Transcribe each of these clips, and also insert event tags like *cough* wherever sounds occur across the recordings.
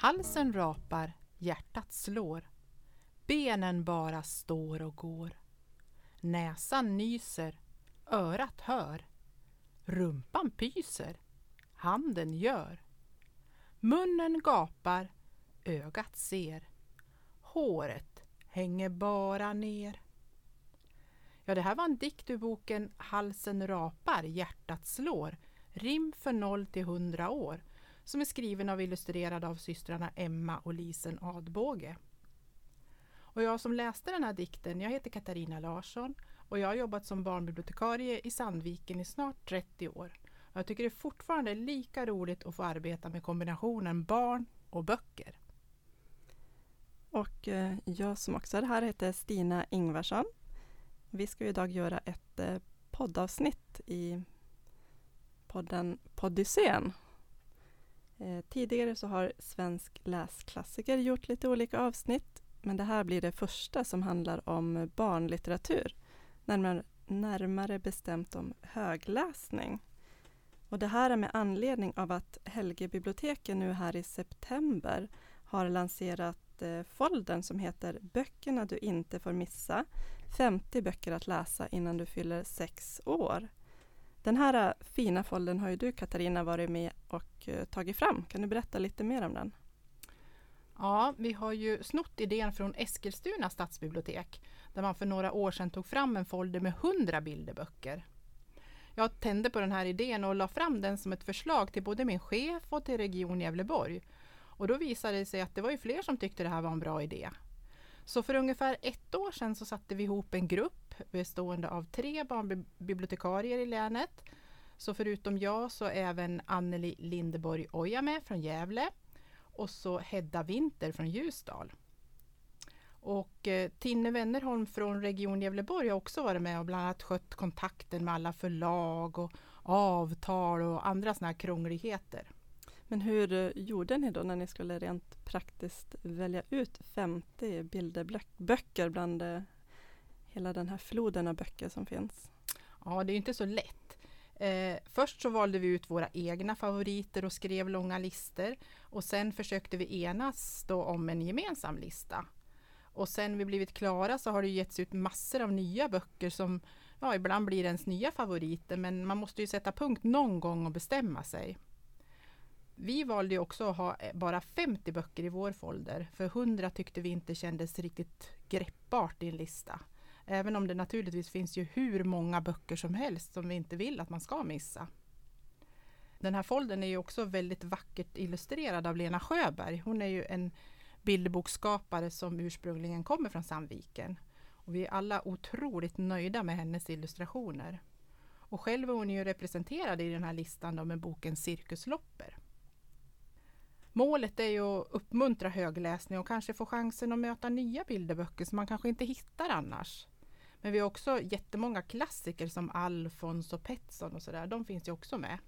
Halsen rapar, hjärtat slår. Benen bara står och går. Näsan nyser, örat hör. Rumpan pyser, handen gör. Munnen gapar, ögat ser. Håret hänger bara ner. Ja, det här var en dikt ur boken Halsen rapar, hjärtat slår. Rim för 0 till 100 år som är skriven och illustrerad av systrarna Emma och Lisen Adbåge. Och jag som läste den här dikten, jag heter Katarina Larsson och jag har jobbat som barnbibliotekarie i Sandviken i snart 30 år. Jag tycker det fortfarande är lika roligt att få arbeta med kombinationen barn och böcker. Och eh, jag som också är här heter Stina Ingvarsson. Vi ska idag göra ett eh, poddavsnitt i podden Poddysén. Eh, tidigare så har Svensk läsklassiker gjort lite olika avsnitt men det här blir det första som handlar om barnlitteratur. Närmare, närmare bestämt om högläsning. Och det här är med anledning av att Helgebiblioteket nu här i september har lanserat eh, foldern som heter Böckerna du inte får missa. 50 böcker att läsa innan du fyller sex år. Den här eh, fina foldern har ju du Katarina varit med och eh, tagit fram. Kan du berätta lite mer om den? Ja, vi har ju snott idén från Eskilstuna stadsbibliotek där man för några år sedan tog fram en folder med 100 bilderböcker. Jag tände på den här idén och la fram den som ett förslag till både min chef och till Region Gävleborg. Och då visade det sig att det var ju fler som tyckte det här var en bra idé. Så för ungefär ett år sedan så satte vi ihop en grupp bestående av tre barnbibliotekarier i länet. Så förutom jag så är även Anneli Lindeborg Oja med från Gävle och så Hedda Winter från Ljusdal. Och eh, Tinne Wennerholm från Region Gävleborg har också varit med och bland annat skött kontakten med alla förlag och avtal och andra sådana här krångligheter. Men hur eh, gjorde ni då när ni skulle rent praktiskt välja ut 50 bilderböcker bland eh, hela den här floden av böcker som finns? Ja, det är inte så lätt. Eh, först så valde vi ut våra egna favoriter och skrev långa listor och sen försökte vi enas då om en gemensam lista. Och sen vi blivit klara så har det getts ut massor av nya böcker som ja, ibland blir ens nya favoriter men man måste ju sätta punkt någon gång och bestämma sig. Vi valde också att ha eh, bara 50 böcker i vår folder, för 100 tyckte vi inte kändes riktigt greppbart i en lista. Även om det naturligtvis finns ju hur många böcker som helst som vi inte vill att man ska missa. Den här foldern är ju också väldigt vackert illustrerad av Lena Sjöberg. Hon är ju en bilderboksskapare som ursprungligen kommer från Sandviken. Och vi är alla otroligt nöjda med hennes illustrationer. Och själv är hon ju representerad i den här listan med boken Cirkuslopper. Målet är ju att uppmuntra högläsning och kanske få chansen att möta nya bilderböcker som man kanske inte hittar annars. Men vi har också jättemånga klassiker som Alfons och Petson och sådär. De finns ju också med.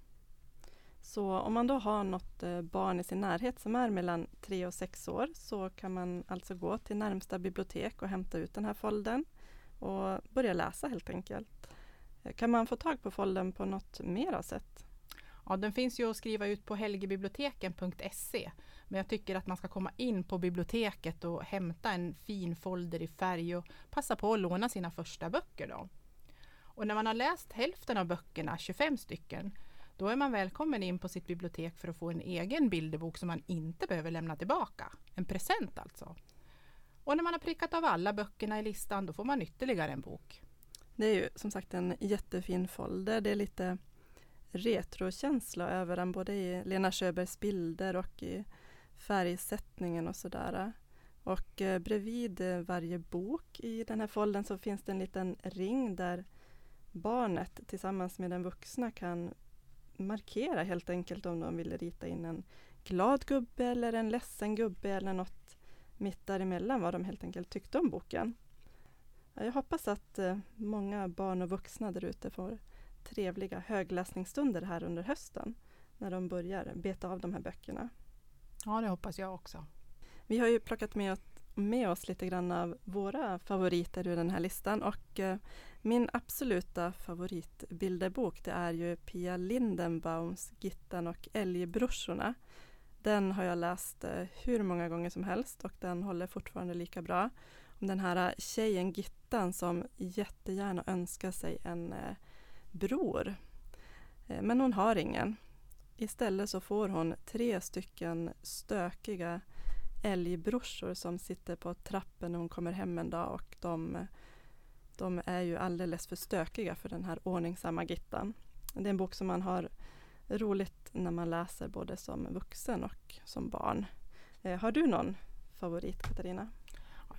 Så om man då har något eh, barn i sin närhet som är mellan tre och sex år så kan man alltså gå till närmsta bibliotek och hämta ut den här foldern och börja läsa helt enkelt. Eh, kan man få tag på foldern på något mera sätt? Ja, den finns ju att skriva ut på helgebiblioteken.se. Men jag tycker att man ska komma in på biblioteket och hämta en fin folder i färg och passa på att låna sina första böcker. Då. Och när man har läst hälften av böckerna, 25 stycken, då är man välkommen in på sitt bibliotek för att få en egen bilderbok som man inte behöver lämna tillbaka. En present alltså. Och när man har prickat av alla böckerna i listan, då får man ytterligare en bok. Det är ju som sagt en jättefin folder. Det är lite retrokänsla över den, både i Lena Sjöbergs bilder och i färgsättningen och sådär. Och eh, bredvid eh, varje bok i den här foldern så finns det en liten ring där barnet tillsammans med den vuxna kan markera helt enkelt om de vill rita in en glad gubbe eller en ledsen gubbe eller något mitt däremellan vad de helt enkelt tyckte om boken. Jag hoppas att eh, många barn och vuxna där ute får trevliga högläsningsstunder här under hösten när de börjar beta av de här böckerna. Ja, det hoppas jag också. Vi har ju plockat med, med oss lite grann av våra favoriter ur den här listan och eh, min absoluta favoritbilderbok det är ju Pia Lindenbaums Gittan och Älgbrorsorna. Den har jag läst eh, hur många gånger som helst och den håller fortfarande lika bra. Om den här eh, tjejen Gittan som jättegärna önskar sig en eh, bror. Eh, men hon har ingen. Istället så får hon tre stycken stökiga älgbrorsor som sitter på trappen när hon kommer hem en dag och de, de är ju alldeles för stökiga för den här ordningsamma Gittan. Det är en bok som man har roligt när man läser både som vuxen och som barn. Eh, har du någon favorit Katarina?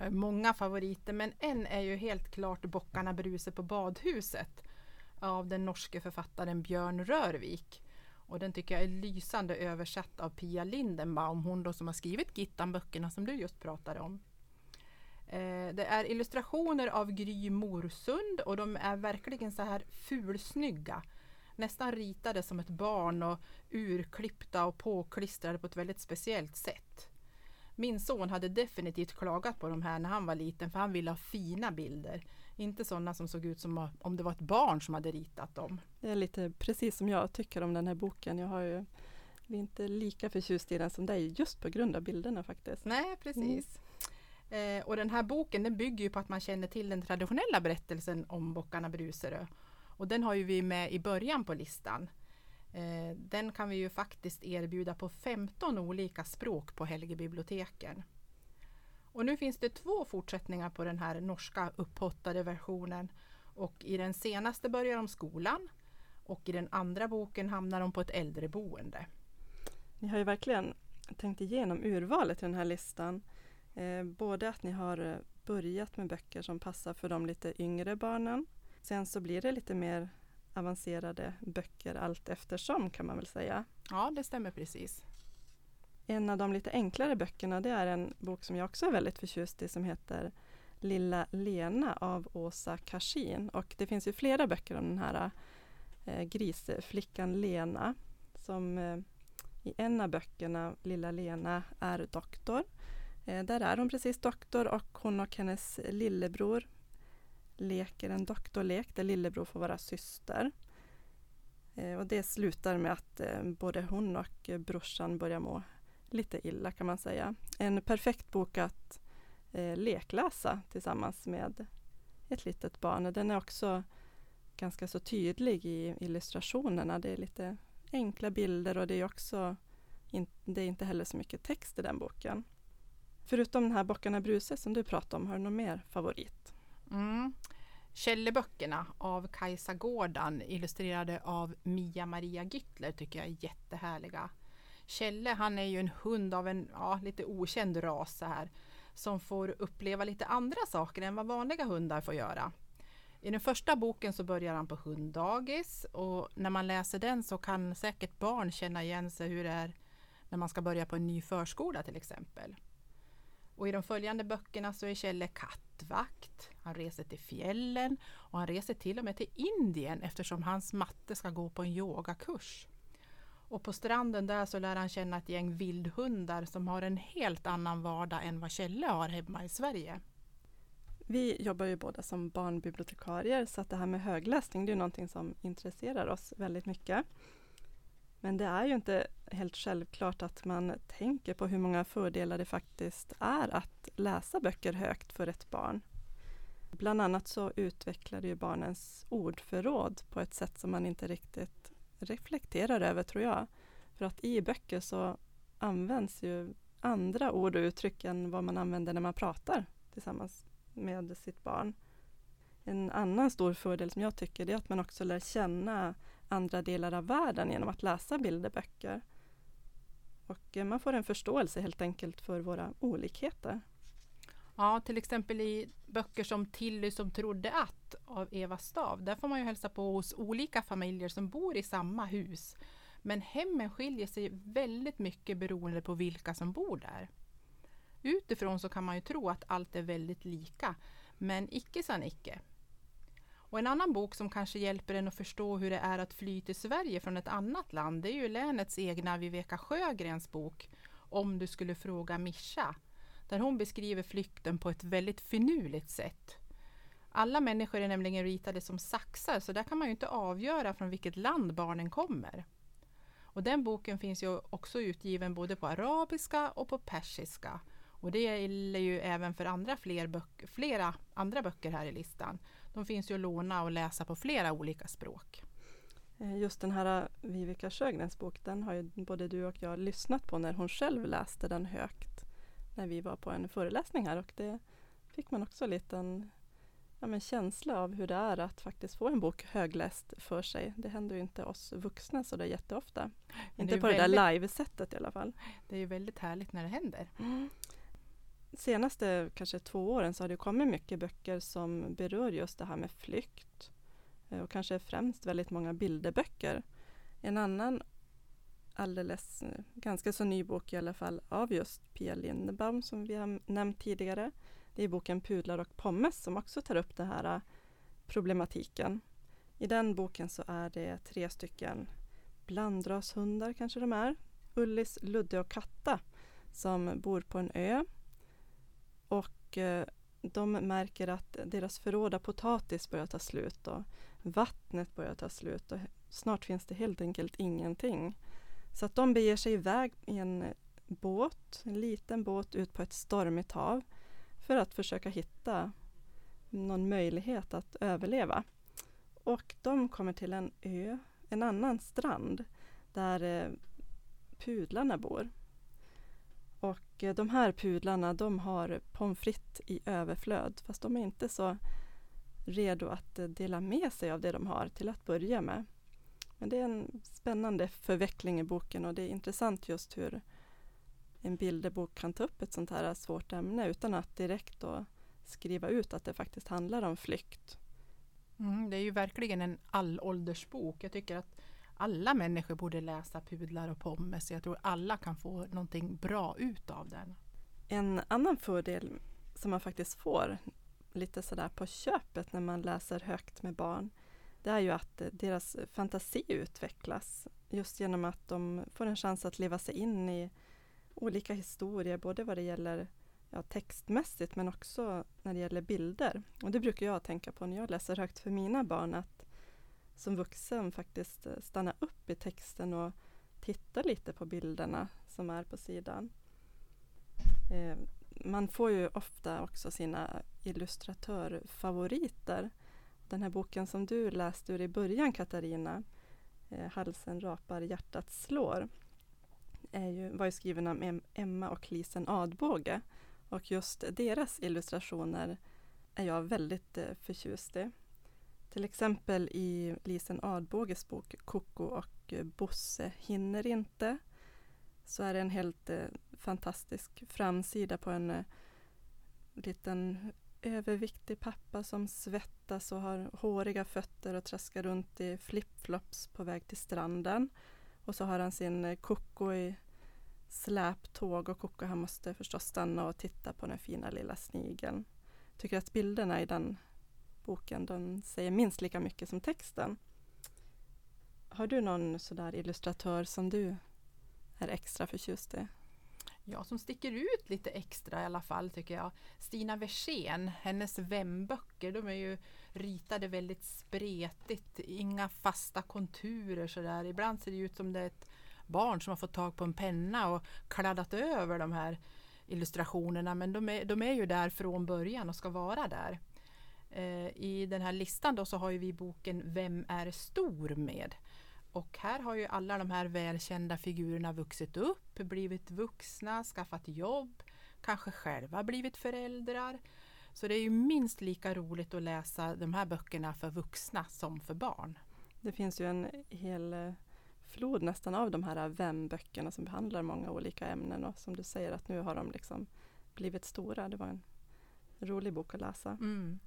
Många favoriter men en är ju helt klart Bockarna Bruse på badhuset av den norske författaren Björn Rörvik. Och den tycker jag är lysande översatt av Pia Lindenbaum, hon då som har skrivit Gittan-böckerna som du just pratade om. Eh, det är illustrationer av Gry Morsund och de är verkligen så här fulsnygga. Nästan ritade som ett barn och urklippta och påklistrade på ett väldigt speciellt sätt. Min son hade definitivt klagat på de här när han var liten för han ville ha fina bilder. Inte sådana som såg ut som om det var ett barn som hade ritat dem. Det är lite precis som jag tycker om den här boken. Jag har ju är inte lika förtjust i den som dig just på grund av bilderna faktiskt. Nej, precis. Mm. Eh, och den här boken den bygger ju på att man känner till den traditionella berättelsen om bockarna Bruserö. Och den har ju vi med i början på listan. Eh, den kan vi ju faktiskt erbjuda på 15 olika språk på Helgebiblioteken. Och nu finns det två fortsättningar på den här norska upphottade versionen. Och i den senaste börjar de skolan och i den andra boken hamnar de på ett äldreboende. Ni har ju verkligen tänkt igenom urvalet i den här listan. Eh, både att ni har eh, börjat med böcker som passar för de lite yngre barnen. Sen så blir det lite mer avancerade böcker allt eftersom kan man väl säga. Ja, det stämmer precis. En av de lite enklare böckerna det är en bok som jag också är väldigt förtjust i som heter Lilla Lena av Åsa Karsin. Och det finns ju flera böcker om den här eh, grisflickan Lena som eh, i en av böckerna, Lilla Lena, är doktor. Eh, där är hon precis doktor och hon och hennes lillebror leker en doktorlek där lillebror får vara syster. Eh, och det slutar med att eh, både hon och eh, brorsan börjar må lite illa kan man säga. En perfekt bok att eh, lekläsa tillsammans med ett litet barn. Den är också ganska så tydlig i illustrationerna. Det är lite enkla bilder och det är också in, det är inte heller så mycket text i den boken. Förutom den här Bockarna Bruse som du pratade om, har du någon mer favorit? Mm. Källeböckerna av Kajsa Gårdan illustrerade av Mia-Maria Gyttler tycker jag är jättehärliga. Kjelle han är ju en hund av en ja, lite okänd ras så här, som får uppleva lite andra saker än vad vanliga hundar får göra. I den första boken så börjar han på hunddagis och när man läser den så kan säkert barn känna igen sig hur det är när man ska börja på en ny förskola till exempel. Och i de följande böckerna så är Kjelle kattvakt, han reser till fjällen och han reser till och med till Indien eftersom hans matte ska gå på en yogakurs. Och på stranden där så lär han känna ett gäng vildhundar som har en helt annan vardag än vad Kjelle har hemma i Sverige. Vi jobbar ju båda som barnbibliotekarier så att det här med högläsning det är någonting som intresserar oss väldigt mycket. Men det är ju inte helt självklart att man tänker på hur många fördelar det faktiskt är att läsa böcker högt för ett barn. Bland annat så utvecklar det ju barnens ordförråd på ett sätt som man inte riktigt reflekterar över tror jag. För att i böcker så används ju andra ord och uttryck än vad man använder när man pratar tillsammans med sitt barn. En annan stor fördel som jag tycker är att man också lär känna andra delar av världen genom att läsa bilderböcker. Och eh, man får en förståelse helt enkelt för våra olikheter. Ja, till exempel i böcker som Tilly som trodde att av Eva Stav. Där får man ju hälsa på hos olika familjer som bor i samma hus. Men hemmen skiljer sig väldigt mycket beroende på vilka som bor där. Utifrån så kan man ju tro att allt är väldigt lika, men icke sa Nicke. Och en annan bok som kanske hjälper en att förstå hur det är att fly till Sverige från ett annat land, det är ju länets egna Viveka Sjögrens bok Om du skulle fråga Mischa där hon beskriver flykten på ett väldigt finurligt sätt. Alla människor är nämligen ritade som saxar så där kan man ju inte avgöra från vilket land barnen kommer. Och den boken finns ju också utgiven både på arabiska och på persiska. Och det gäller ju även för andra fler böcker, flera andra böcker här i listan. De finns ju att låna och läsa på flera olika språk. Eh, just den här eh, Vivica Sjögrens bok, den har ju både du och jag lyssnat på när hon själv läste den högt. När vi var på en föreläsning här och det fick man också en liten ja, men känsla av hur det är att faktiskt få en bok högläst för sig. Det händer ju inte oss vuxna så det är jätteofta. Men inte på väldigt, det där live-sättet i alla fall. Det är ju väldigt härligt när det händer. Mm. Senaste kanske två åren så har det kommit mycket böcker som berör just det här med flykt. Eh, och kanske främst väldigt många bilderböcker. En annan alldeles eh, ganska så ny bok i alla fall av just Pia Lindebaum som vi har nämnt tidigare det är boken Pudlar och pommes som också tar upp den här äh, problematiken. I den boken så är det tre stycken blandrashundar kanske de är. Ullis, Ludde och Katta som bor på en ö. Och äh, de märker att deras förråd av potatis börjar ta slut och vattnet börjar ta slut och snart finns det helt enkelt ingenting. Så att de beger sig iväg i en båt, en liten båt ut på ett stormigt hav för att försöka hitta någon möjlighet att överleva. Och de kommer till en ö, en annan strand där eh, pudlarna bor. Och eh, de här pudlarna de har pommes frites i överflöd fast de är inte så redo att eh, dela med sig av det de har till att börja med. Men det är en spännande förveckling i boken och det är intressant just hur en bilderbok kan ta upp ett sånt här svårt ämne utan att direkt då skriva ut att det faktiskt handlar om flykt. Mm, det är ju verkligen en allåldersbok. Jag tycker att alla människor borde läsa Pudlar och pommes. Jag tror alla kan få någonting bra ut av den. En annan fördel som man faktiskt får lite sådär på köpet när man läser högt med barn det är ju att deras fantasi utvecklas just genom att de får en chans att leva sig in i olika historier, både vad det gäller ja, textmässigt men också när det gäller bilder. Och det brukar jag tänka på när jag läser högt för mina barn, att som vuxen faktiskt eh, stanna upp i texten och titta lite på bilderna som är på sidan. Eh, man får ju ofta också sina illustratörfavoriter. Den här boken som du läste ur i början Katarina, eh, Halsen rapar, hjärtat slår är ju, var ju skriven av Emma och Lisen Adbåge. Och just deras illustrationer är jag väldigt eh, förtjust i. Till exempel i Lisen Adbåges bok Koko och Bosse hinner inte så är det en helt eh, fantastisk framsida på en eh, liten överviktig pappa som svettas och har håriga fötter och traskar runt i flipflops på väg till stranden. Och så har han sin eh, Koko i släptåg och Koko han måste förstås stanna och titta på den fina lilla snigeln. Tycker att bilderna i den boken de säger minst lika mycket som texten. Har du någon sådär illustratör som du är extra förtjust i? Ja, som sticker ut lite extra i alla fall tycker jag. Stina Versén, hennes vämböcker, de är ju ritade väldigt spretigt, inga fasta konturer sådär. Ibland ser det ut som det är ett barn som har fått tag på en penna och kladdat över de här illustrationerna men de är, de är ju där från början och ska vara där. Eh, I den här listan då så har vi boken Vem är stor med? Och här har ju alla de här välkända figurerna vuxit upp, blivit vuxna, skaffat jobb, kanske själva blivit föräldrar. Så det är ju minst lika roligt att läsa de här böckerna för vuxna som för barn. Det finns ju en hel eh, flod nästan av de här vem-böckerna som behandlar många olika ämnen och som du säger att nu har de liksom blivit stora. Det var en rolig bok att läsa. Mm.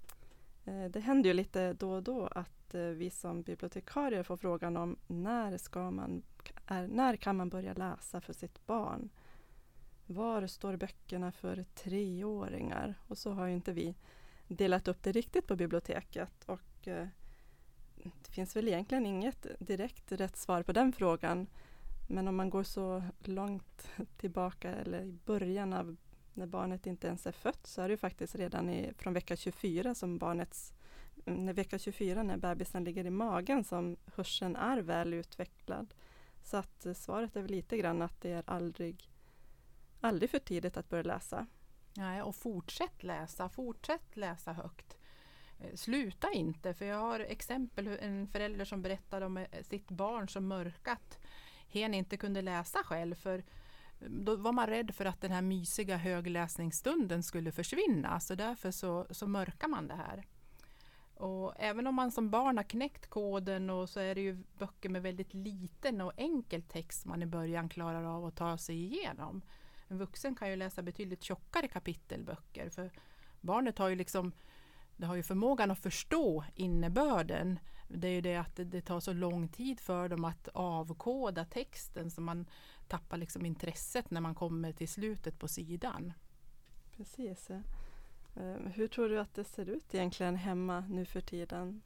Eh, det händer ju lite då och då att att eh, vi som bibliotekarier får frågan om när, ska man, är, när kan man börja läsa för sitt barn? Var står böckerna för treåringar? Och så har ju inte vi delat upp det riktigt på biblioteket. Och eh, det finns väl egentligen inget direkt rätt svar på den frågan. Men om man går så långt tillbaka eller i början av när barnet inte ens är fött så är det faktiskt redan i, från vecka 24 som barnets när vecka 24 när bebisen ligger i magen som hörseln är väl utvecklad. Så att eh, svaret är väl lite grann att det är aldrig, aldrig för tidigt att börja läsa. Nej, och fortsätt läsa, fortsätt läsa högt. Eh, sluta inte, för jag har exempel en förälder som berättade om eh, sitt barn som mörkat hen inte kunde läsa själv för då var man rädd för att den här mysiga högläsningsstunden skulle försvinna så därför så, så mörkar man det här. Och även om man som barn har knäckt koden och så är det ju böcker med väldigt liten och enkel text man i början klarar av att ta sig igenom. En vuxen kan ju läsa betydligt tjockare kapitelböcker för barnet har ju liksom det har ju förmågan att förstå innebörden. Det är ju det att det, det tar så lång tid för dem att avkoda texten så man tappar liksom intresset när man kommer till slutet på sidan. Precis. Ehm, hur tror du att det ser ut egentligen hemma nu för tiden?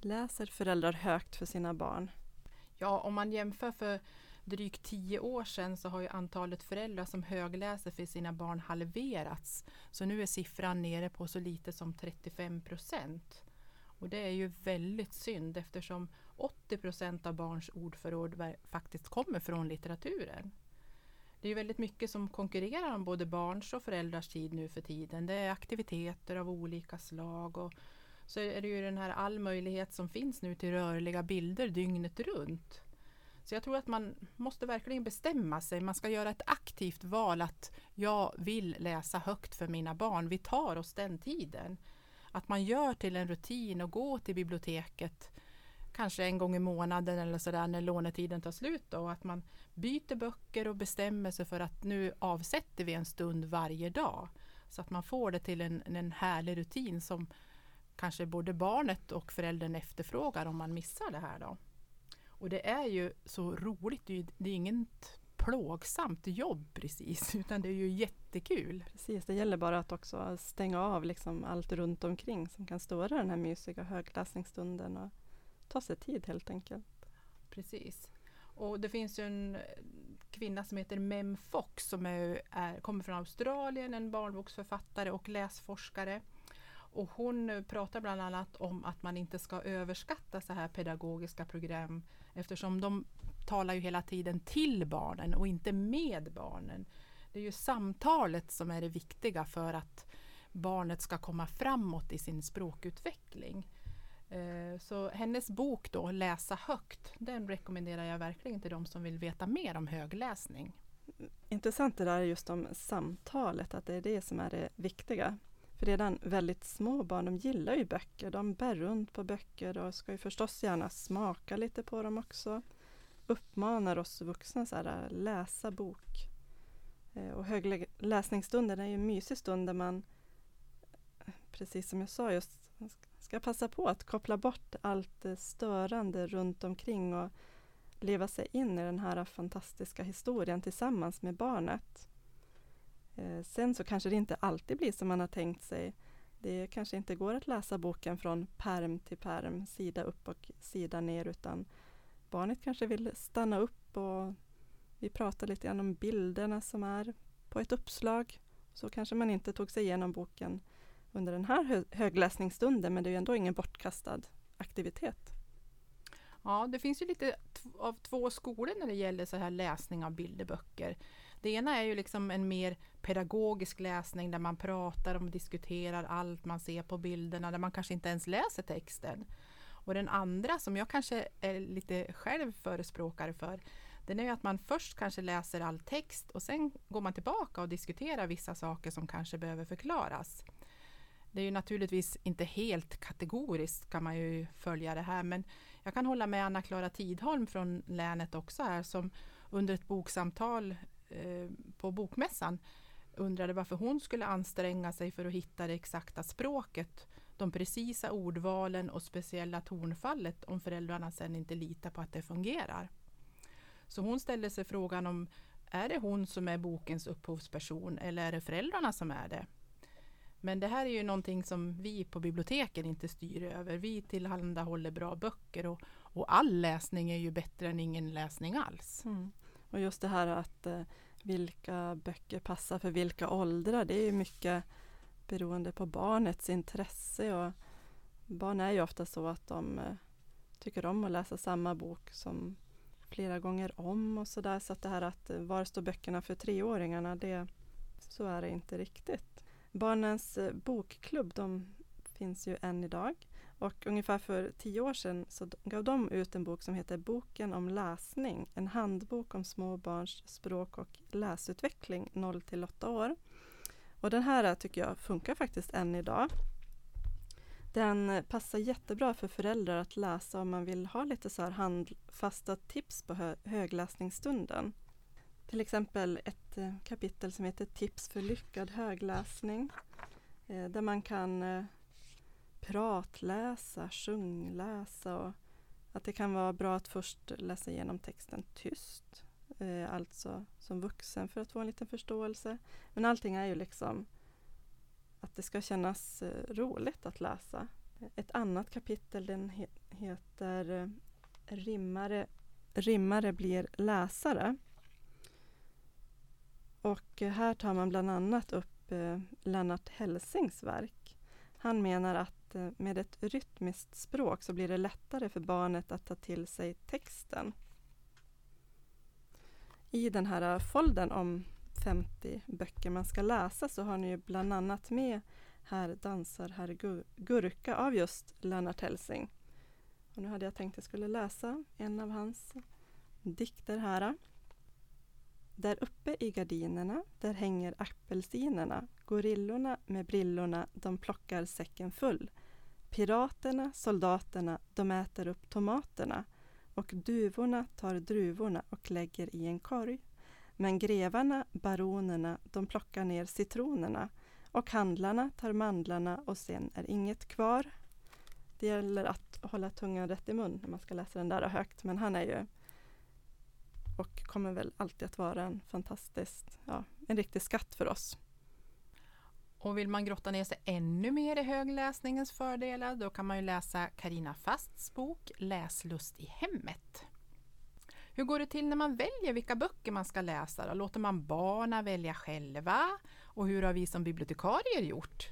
Läser föräldrar högt för sina barn? Ja, om man jämför för drygt tio år sedan så har ju antalet föräldrar som högläser för sina barn halverats. Så nu är siffran nere på så lite som 35 procent. Och det är ju väldigt synd eftersom 80 procent av barns ordförråd faktiskt kommer från litteraturen. Det är väldigt mycket som konkurrerar om både barns och föräldrars tid nu för tiden. Det är aktiviteter av olika slag och så är det ju den här all möjlighet som finns nu till rörliga bilder dygnet runt. Så jag tror att man måste verkligen bestämma sig. Man ska göra ett aktivt val att jag vill läsa högt för mina barn. Vi tar oss den tiden. Att man gör till en rutin och gå till biblioteket kanske en gång i månaden eller sådär när lånetiden tar slut då, och att man byter böcker och bestämmer sig för att nu avsätter vi en stund varje dag. Så att man får det till en, en härlig rutin som kanske både barnet och föräldern efterfrågar om man missar det här då. Och det är ju så roligt, det är, det är inget plågsamt jobb precis, *laughs* utan det är ju jättekul. Precis, det gäller bara att också stänga av liksom allt runt omkring som kan störa den här mysiga högläsningsstunden och ta sig tid helt enkelt. Precis. Och det finns ju en eh, kvinna som heter Mem Fox som är, är, kommer från Australien, en barnboksförfattare och läsforskare. Och hon eh, pratar bland annat om att man inte ska överskatta så här pedagogiska program eftersom de talar ju hela tiden till barnen och inte med barnen. Det är ju samtalet som är det viktiga för att barnet ska komma framåt i sin språkutveckling. Eh, så hennes bok då, Läsa högt, den rekommenderar jag verkligen till de som vill veta mer om högläsning. Intressant det där just om samtalet, att det är det som är det viktiga. För redan väldigt små barn, de gillar ju böcker. De bär runt på böcker och ska ju förstås gärna smaka lite på dem också. Uppmanar oss vuxna att läsa bok. Eh, och högläsningsstunden är ju en mysig stund där man, precis som jag sa, just ska passa på att koppla bort allt eh, störande runt omkring och leva sig in i den här fantastiska historien tillsammans med barnet. Eh, sen så kanske det inte alltid blir som man har tänkt sig. Det kanske inte går att läsa boken från perm till perm, sida upp och sida ner, utan barnet kanske vill stanna upp och vi pratar lite grann om bilderna som är på ett uppslag. Så kanske man inte tog sig igenom boken under den här högläsningsstunden, men det är ju ändå ingen bortkastad aktivitet. Ja, det finns ju lite av två skolor när det gäller så här läsning av bilderböcker. Det ena är ju liksom en mer pedagogisk läsning där man pratar och diskuterar allt man ser på bilderna, där man kanske inte ens läser texten. Och den andra som jag kanske är lite själv förespråkare för, den är ju att man först kanske läser all text och sen går man tillbaka och diskuterar vissa saker som kanske behöver förklaras. Det är ju naturligtvis inte helt kategoriskt kan man ju följa det här, men jag kan hålla med Anna-Klara Tidholm från länet också här som under ett boksamtal eh, på Bokmässan undrade varför hon skulle anstränga sig för att hitta det exakta språket, de precisa ordvalen och speciella tonfallet om föräldrarna sen inte litar på att det fungerar. Så hon ställde sig frågan om är det hon som är bokens upphovsperson eller är det föräldrarna som är det? Men det här är ju någonting som vi på biblioteken inte styr över. Vi tillhandahåller bra böcker och, och all läsning är ju bättre än ingen läsning alls. Mm. Och just det här att eh, vilka böcker passar för vilka åldrar, det är ju mycket beroende på barnets intresse. Och barn är ju ofta så att de eh, tycker om att läsa samma bok som flera gånger om och sådär. Så att det här att eh, var står böckerna för treåringarna, det, så är det inte riktigt. Barnens eh, bokklubb, de finns ju än idag. Och ungefär för tio år sedan så gav de ut en bok som heter Boken om läsning. En handbok om små barns språk och läsutveckling 0 till 8 år. Och den här eh, tycker jag funkar faktiskt än idag. Den passar jättebra för föräldrar att läsa om man vill ha lite så här handfasta tips på hö högläsningsstunden. Till exempel ett eh, kapitel som heter Tips för lyckad högläsning. Eh, där man kan eh, pratläsa, sjungläsa och att det kan vara bra att först läsa igenom texten tyst. Alltså som vuxen för att få en liten förståelse. Men allting är ju liksom att det ska kännas roligt att läsa. Ett annat kapitel den heter rimmare, rimmare blir läsare. Och eh, här tar man bland annat upp eh, Lennart Helsings verk. Han menar att eh, med ett rytmiskt språk så blir det lättare för barnet att ta till sig texten. I den här eh, foldern om 50 böcker man ska läsa så har ni ju bland annat med Här dansar herr Gurka av just Lennart Hellsing. Och nu hade jag tänkt att jag skulle läsa en av hans dikter här. Där uppe i gardinerna, där hänger apelsinerna. Gorillorna med brillorna, de plockar säcken full. Piraterna, soldaterna, de äter upp tomaterna och duvorna tar druvorna och lägger i en korg. Men grevarna, baronerna, de plockar ner citronerna och handlarna tar mandlarna och sen är inget kvar. Det gäller att hålla tungan rätt i mun när man ska läsa den där högt, men han är ju och kommer väl alltid att vara en fantastisk, ja, en riktig skatt för oss. Och vill man grotta ner sig ännu mer i högläsningens fördelar då kan man ju läsa Karina Fasts bok Läslust i hemmet. Hur går det till när man väljer vilka böcker man ska läsa? Då? Låter man barnen välja själva? Och hur har vi som bibliotekarier gjort?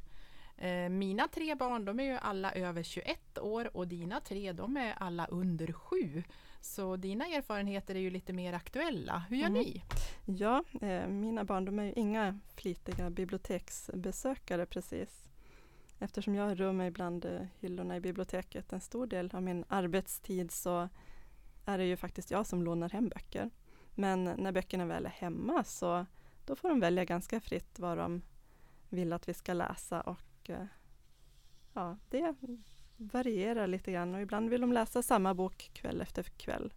Eh, mina tre barn de är ju alla över 21 år och dina tre de är alla under 7. Så dina erfarenheter är ju lite mer aktuella. Hur gör mm. ni? Ja, eh, mina barn de är ju inga flitiga biblioteksbesökare precis. Eftersom jag rör mig bland eh, hyllorna i biblioteket en stor del av min arbetstid så är det ju faktiskt jag som lånar hem böcker. Men när böckerna väl är hemma så då får de välja ganska fritt vad de vill att vi ska läsa och eh, ja, det varierar lite grann och ibland vill de läsa samma bok kväll efter kväll.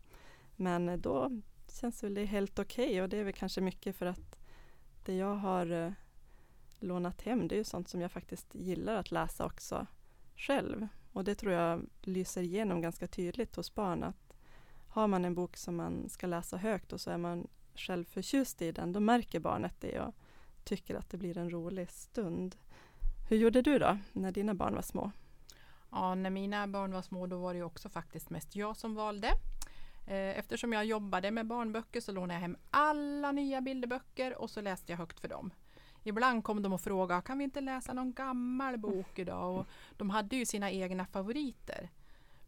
Men eh, då känns väl det helt okej okay och det är väl kanske mycket för att det jag har eh, lånat hem det är ju sånt som jag faktiskt gillar att läsa också själv. Och det tror jag lyser igenom ganska tydligt hos barn att har man en bok som man ska läsa högt och så är man själv förtjust i den, då märker barnet det och tycker att det blir en rolig stund. Hur gjorde du då när dina barn var små? Ja, när mina barn var små då var det också faktiskt mest jag som valde. Eh, eftersom jag jobbade med barnböcker så lånade jag hem alla nya bilderböcker och så läste jag högt för dem. Ibland kom de och frågade, ah, kan vi inte läsa någon gammal bok idag? Och de hade ju sina egna favoriter.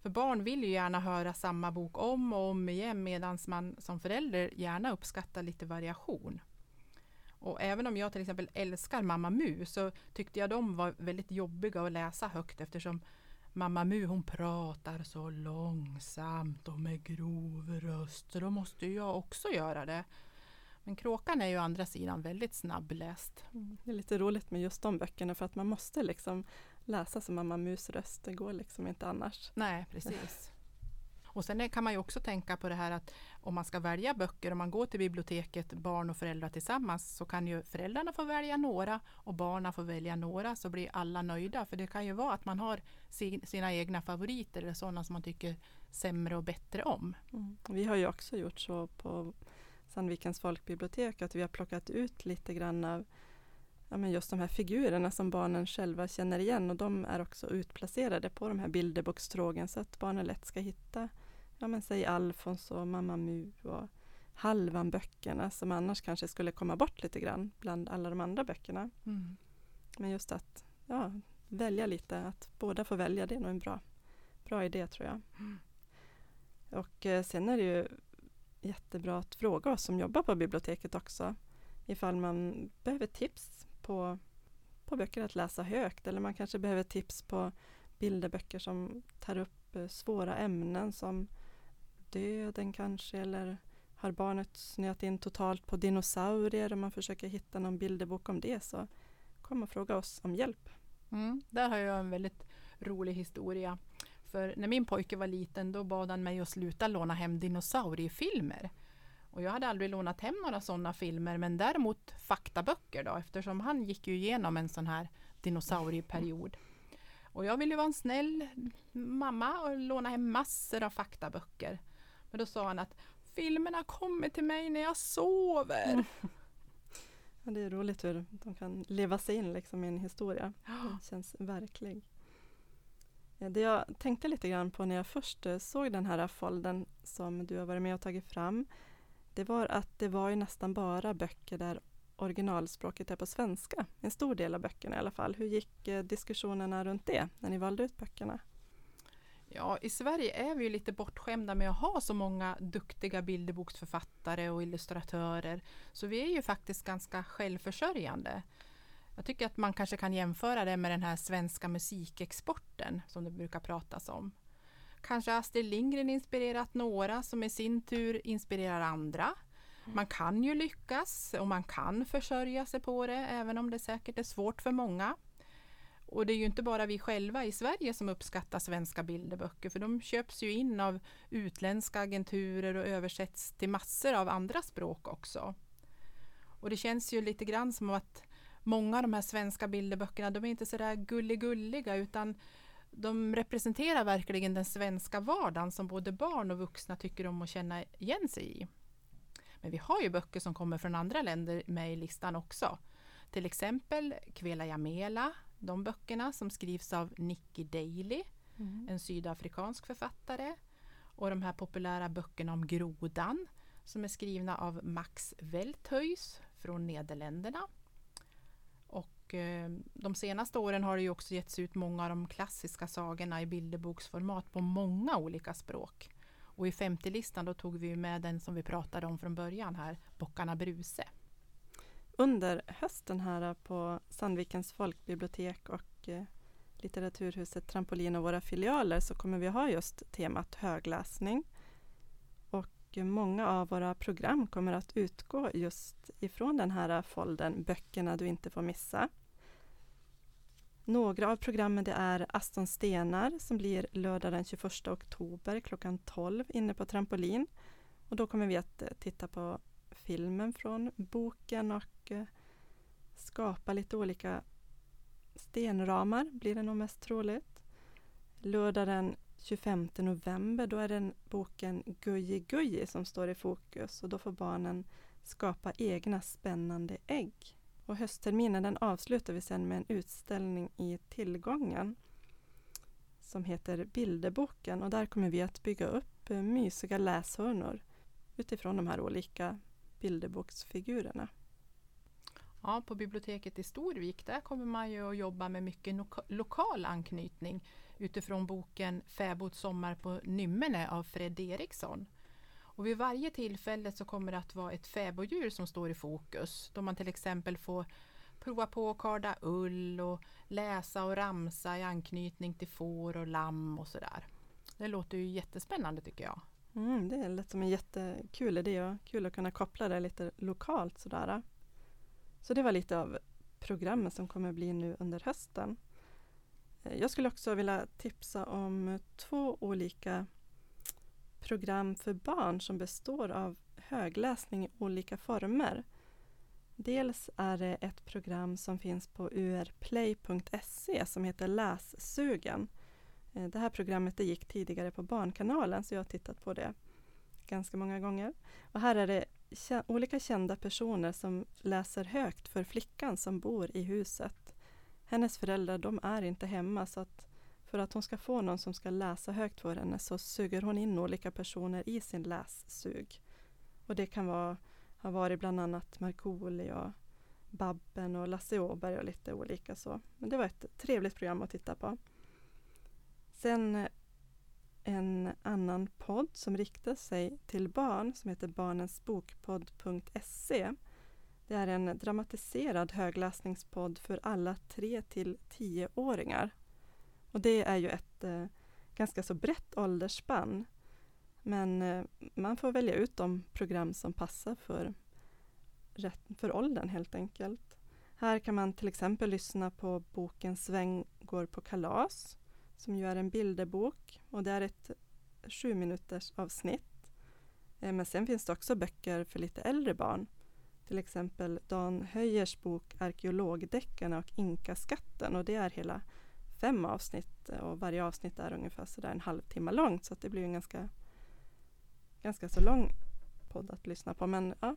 För barn vill ju gärna höra samma bok om och om igen medan man som förälder gärna uppskattar lite variation. Och även om jag till exempel älskar Mamma Mu så tyckte jag de var väldigt jobbiga att läsa högt eftersom Mamma Mu hon pratar så långsamt och med grov röst så då måste jag också göra det. Men Kråkan är ju å andra sidan väldigt snabbläst. Mm. Det är lite roligt med just de böckerna för att man måste liksom läsa som Mamma Mus röst. Det går liksom inte annars. Nej, precis. Och sen kan man ju också tänka på det här att om man ska välja böcker, om man går till biblioteket, barn och föräldrar tillsammans, så kan ju föräldrarna få välja några och barnen får välja några, så blir alla nöjda. För det kan ju vara att man har sina egna favoriter eller sådana som man tycker sämre och bättre om. Mm. Vi har ju också gjort så på Sandvikens folkbibliotek, att vi har plockat ut lite grann av ja, men just de här figurerna som barnen själva känner igen och de är också utplacerade på de här bilderbokstrågen så att barnen lätt ska hitta ja men säg Alfons och Mamma Mu och Halvan-böckerna som annars kanske skulle komma bort lite grann bland alla de andra böckerna. Mm. Men just att ja, välja lite, att båda får välja, det är nog en bra, bra idé tror jag. Mm. Och eh, sen är det ju jättebra att fråga oss som jobbar på biblioteket också ifall man behöver tips på, på böcker att läsa högt eller man kanske behöver tips på bilderböcker som tar upp eh, svåra ämnen som döden kanske eller har barnet snöat in totalt på dinosaurier och man försöker hitta någon bilderbok om det så kom och fråga oss om hjälp. Mm, där har jag en väldigt rolig historia. För när min pojke var liten då bad han mig att sluta låna hem dinosauriefilmer. Och jag hade aldrig lånat hem några sådana filmer men däremot faktaböcker då eftersom han gick ju igenom en sån här dinosaurieperiod. Och jag ville vara en snäll mamma och låna hem massor av faktaböcker. Men då sa han att filmerna kommer till mig när jag sover. Mm. *laughs* Ja, det är roligt hur de kan leva sig in liksom i en historia. Det känns verklig. Det jag tänkte lite grann på när jag först eh, såg den här folden som du har varit med och tagit fram. Det var att det var ju nästan bara böcker där originalspråket är på svenska. En stor del av böckerna i alla fall. Hur gick eh, diskussionerna runt det när ni valde ut böckerna? Ja, i Sverige är vi ju lite bortskämda med att ha så många duktiga bilderboksförfattare och illustratörer. Så vi är ju faktiskt ganska självförsörjande. Jag tycker att man kanske kan jämföra det med den här svenska musikexporten som det brukar pratas om. Kanske Astrid Lindgren inspirerat några som i sin tur inspirerar andra. Man kan ju lyckas och man kan försörja sig på det även om det säkert är svårt för många. Och det är ju inte bara vi själva i Sverige som uppskattar svenska bilderböcker för de köps ju in av utländska agenturer och översätts till massor av andra språk också. Och det känns ju lite grann som att många av de här svenska bilderböckerna de är inte sådär gulligulliga utan de representerar verkligen den svenska vardagen som både barn och vuxna tycker om att känna igen sig i. Men vi har ju böcker som kommer från andra länder med i listan också. Till exempel Kvela Jamela, de böckerna som skrivs av Nikki Daley, mm. en sydafrikansk författare. Och de här populära böckerna om grodan som är skrivna av Max Welthuis från Nederländerna. Och eh, de senaste åren har det ju också getts ut många av de klassiska sagorna i bilderboksformat på många olika språk. Och i 50-listan då tog vi med den som vi pratade om från början här, Bockarna Bruse. Under hösten här på Sandvikens folkbibliotek och eh, Litteraturhuset Trampolin och våra filialer så kommer vi ha just temat högläsning. Och många av våra program kommer att utgå just ifrån den här folden Böckerna du inte får missa. Några av programmen det är Aston Stenar som blir lördag den 21 oktober klockan 12 inne på Trampolin. Och då kommer vi att eh, titta på filmen från boken och eh, skapa lite olika stenramar blir det nog mest troligt. Lördag den 25 november då är det boken Guji Guji som står i fokus och då får barnen skapa egna spännande ägg. Och höstterminen den avslutar vi sen med en utställning i Tillgången som heter Bilderboken och där kommer vi att bygga upp eh, mysiga läshörnor utifrån de här olika bilderboksfigurerna. Ja, på biblioteket i Storvik där kommer man ju att jobba med mycket lokal anknytning utifrån boken Fäbods sommar på Nymmene av Fred Eriksson. Och vid varje tillfälle så kommer det att vara ett fäboddjur som står i fokus då man till exempel får prova på att karda ull och läsa och ramsa i anknytning till får och lamm och sådär. Det låter ju jättespännande tycker jag. Mm, det lät som en jättekul idé och kul att kunna koppla det lite lokalt sådär. Så det var lite av programmet som kommer bli nu under hösten. Eh, jag skulle också vilja tipsa om två olika program för barn som består av högläsning i olika former. Dels är det ett program som finns på urplay.se som heter Lässugen Eh, det här programmet det gick tidigare på Barnkanalen så jag har tittat på det ganska många gånger. Och här är det olika kända personer som läser högt för flickan som bor i huset. Hennes föräldrar de är inte hemma så att för att hon ska få någon som ska läsa högt för henne så suger hon in olika personer i sin lässug. Och det kan vara, ha varit bland annat Markoolio och Babben och Lasse Åberg och lite olika så. Men det var ett trevligt program att titta på. Sen en annan podd som riktar sig till barn som heter barnensbokpodd.se. Det är en dramatiserad högläsningspodd för alla 3 till 10-åringar. Och det är ju ett eh, ganska så brett åldersspann. Men eh, man får välja ut de program som passar för, för åldern helt enkelt. Här kan man till exempel lyssna på boken Sväng går på kalas som ju är en bilderbok och det är ett sju minuters avsnitt. Eh, men sen finns det också böcker för lite äldre barn. Till exempel Dan Höjers bok Arkeologdeckarna och Inkaskatten och det är hela fem avsnitt och varje avsnitt är ungefär sådär en halvtimme långt så det blir en ganska, ganska så lång podd att lyssna på men ja,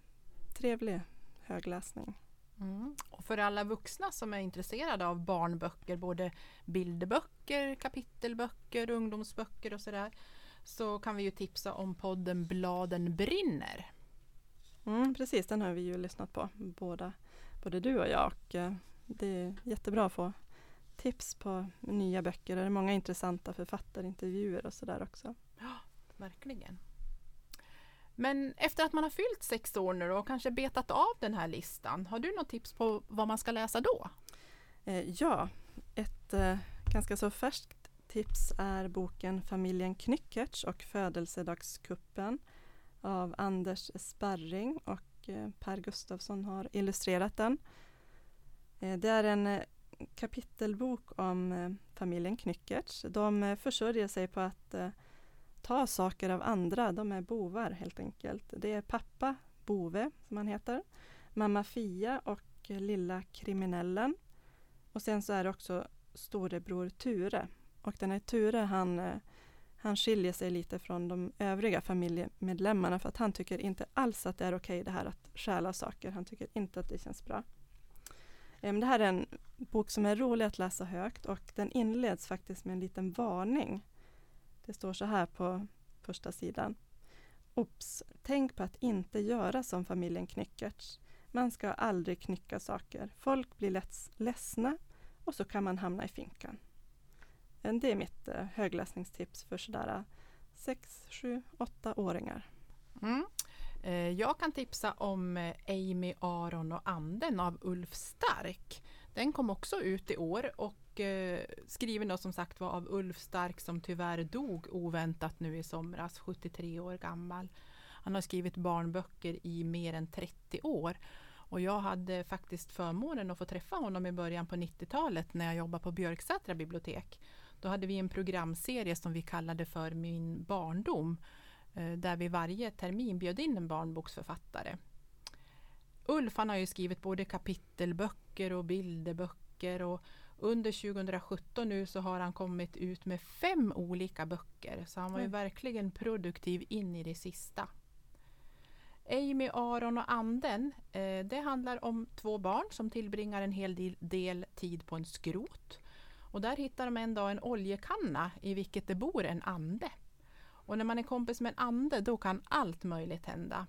trevlig högläsning. Mm. Och för alla vuxna som är intresserade av barnböcker, både bilderböcker, kapitelböcker, ungdomsböcker och sådär, så kan vi ju tipsa om podden Bladen brinner. Mm, precis, den har vi ju lyssnat på, båda, både du och jag. Och eh, det är jättebra att få tips på nya böcker. Det är många intressanta författarintervjuer och sådär också. Ja, verkligen. Men efter att man har fyllt sex år nu och kanske betat av den här listan, har du något tips på vad man ska läsa då? Eh, ja, ett eh, ganska så färskt tips är boken Familjen Knyckertz och födelsedagskuppen av Anders Sparring och eh, Per Gustafsson har illustrerat den. Det är en kapitelbok om familjen Knyckertz. De försörjer sig på att ta saker av andra. De är bovar helt enkelt. Det är pappa Bove som han heter, mamma Fia och lilla kriminellen. Och sen så är det också storebror Ture. Och den här Ture han, eh, han skiljer sig lite från de övriga familjemedlemmarna för att han tycker inte alls att det är okej okay det här att stjäla saker. Han tycker inte att det känns bra. Eh, det här är en bok som är rolig att läsa högt och den inleds faktiskt med en liten varning det står så här på första sidan. Ops! Tänk på att inte göra som familjen Knyckertz. Man ska aldrig knycka saker. Folk blir lätt ledsna och så kan man hamna i finkan. Det är mitt eh, högläsningstips för sådär 6, 7, 8-åringar. Mm. Eh, jag kan tipsa om eh, Amy, Aron och anden av Ulf Stark. Den kom också ut i år och eh, skriven då som sagt var av Ulf Stark som tyvärr dog oväntat nu i somras, 73 år gammal. Han har skrivit barnböcker i mer än 30 år. Och jag hade faktiskt förmånen att få träffa honom i början på 90-talet när jag jobbade på Björksätra bibliotek. Då hade vi en programserie som vi kallade för Min barndom eh, där vi varje termin bjöd in en barnboksförfattare. Ulf han har ju skrivit både kapitelböcker och bilderböcker och under 2017 nu så har han kommit ut med fem olika böcker. Så han var ju verkligen produktiv in i det sista. Amy, Aron och anden. Eh, det handlar om två barn som tillbringar en hel del, del tid på en skrot. Och där hittar de en dag en oljekanna i vilket det bor en ande. Och när man är kompis med en ande då kan allt möjligt hända.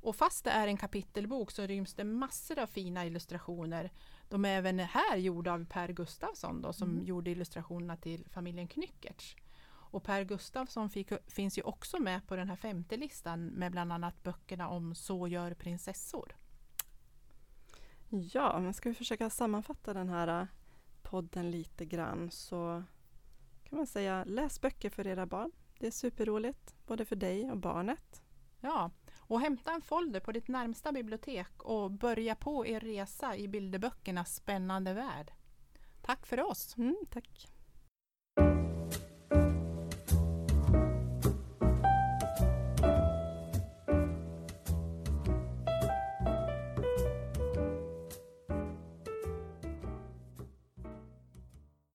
Och fast det är en kapitelbok så ryms det massor av fina illustrationer. De är även här gjorda av Per Gustafsson då, som mm. gjorde illustrationerna till familjen Knyckertz. Och Per Gustafsson fick, finns ju också med på den här femte listan med bland annat böckerna om Så gör prinsessor. Ja, men ska vi försöka sammanfatta den här äh, podden lite grann så kan man säga läs böcker för era barn. Det är superroligt, både för dig och barnet. Ja, och hämta en folder på ditt närmsta bibliotek och börja på er resa i bilderböckernas spännande värld. Tack för oss! Mm, tack!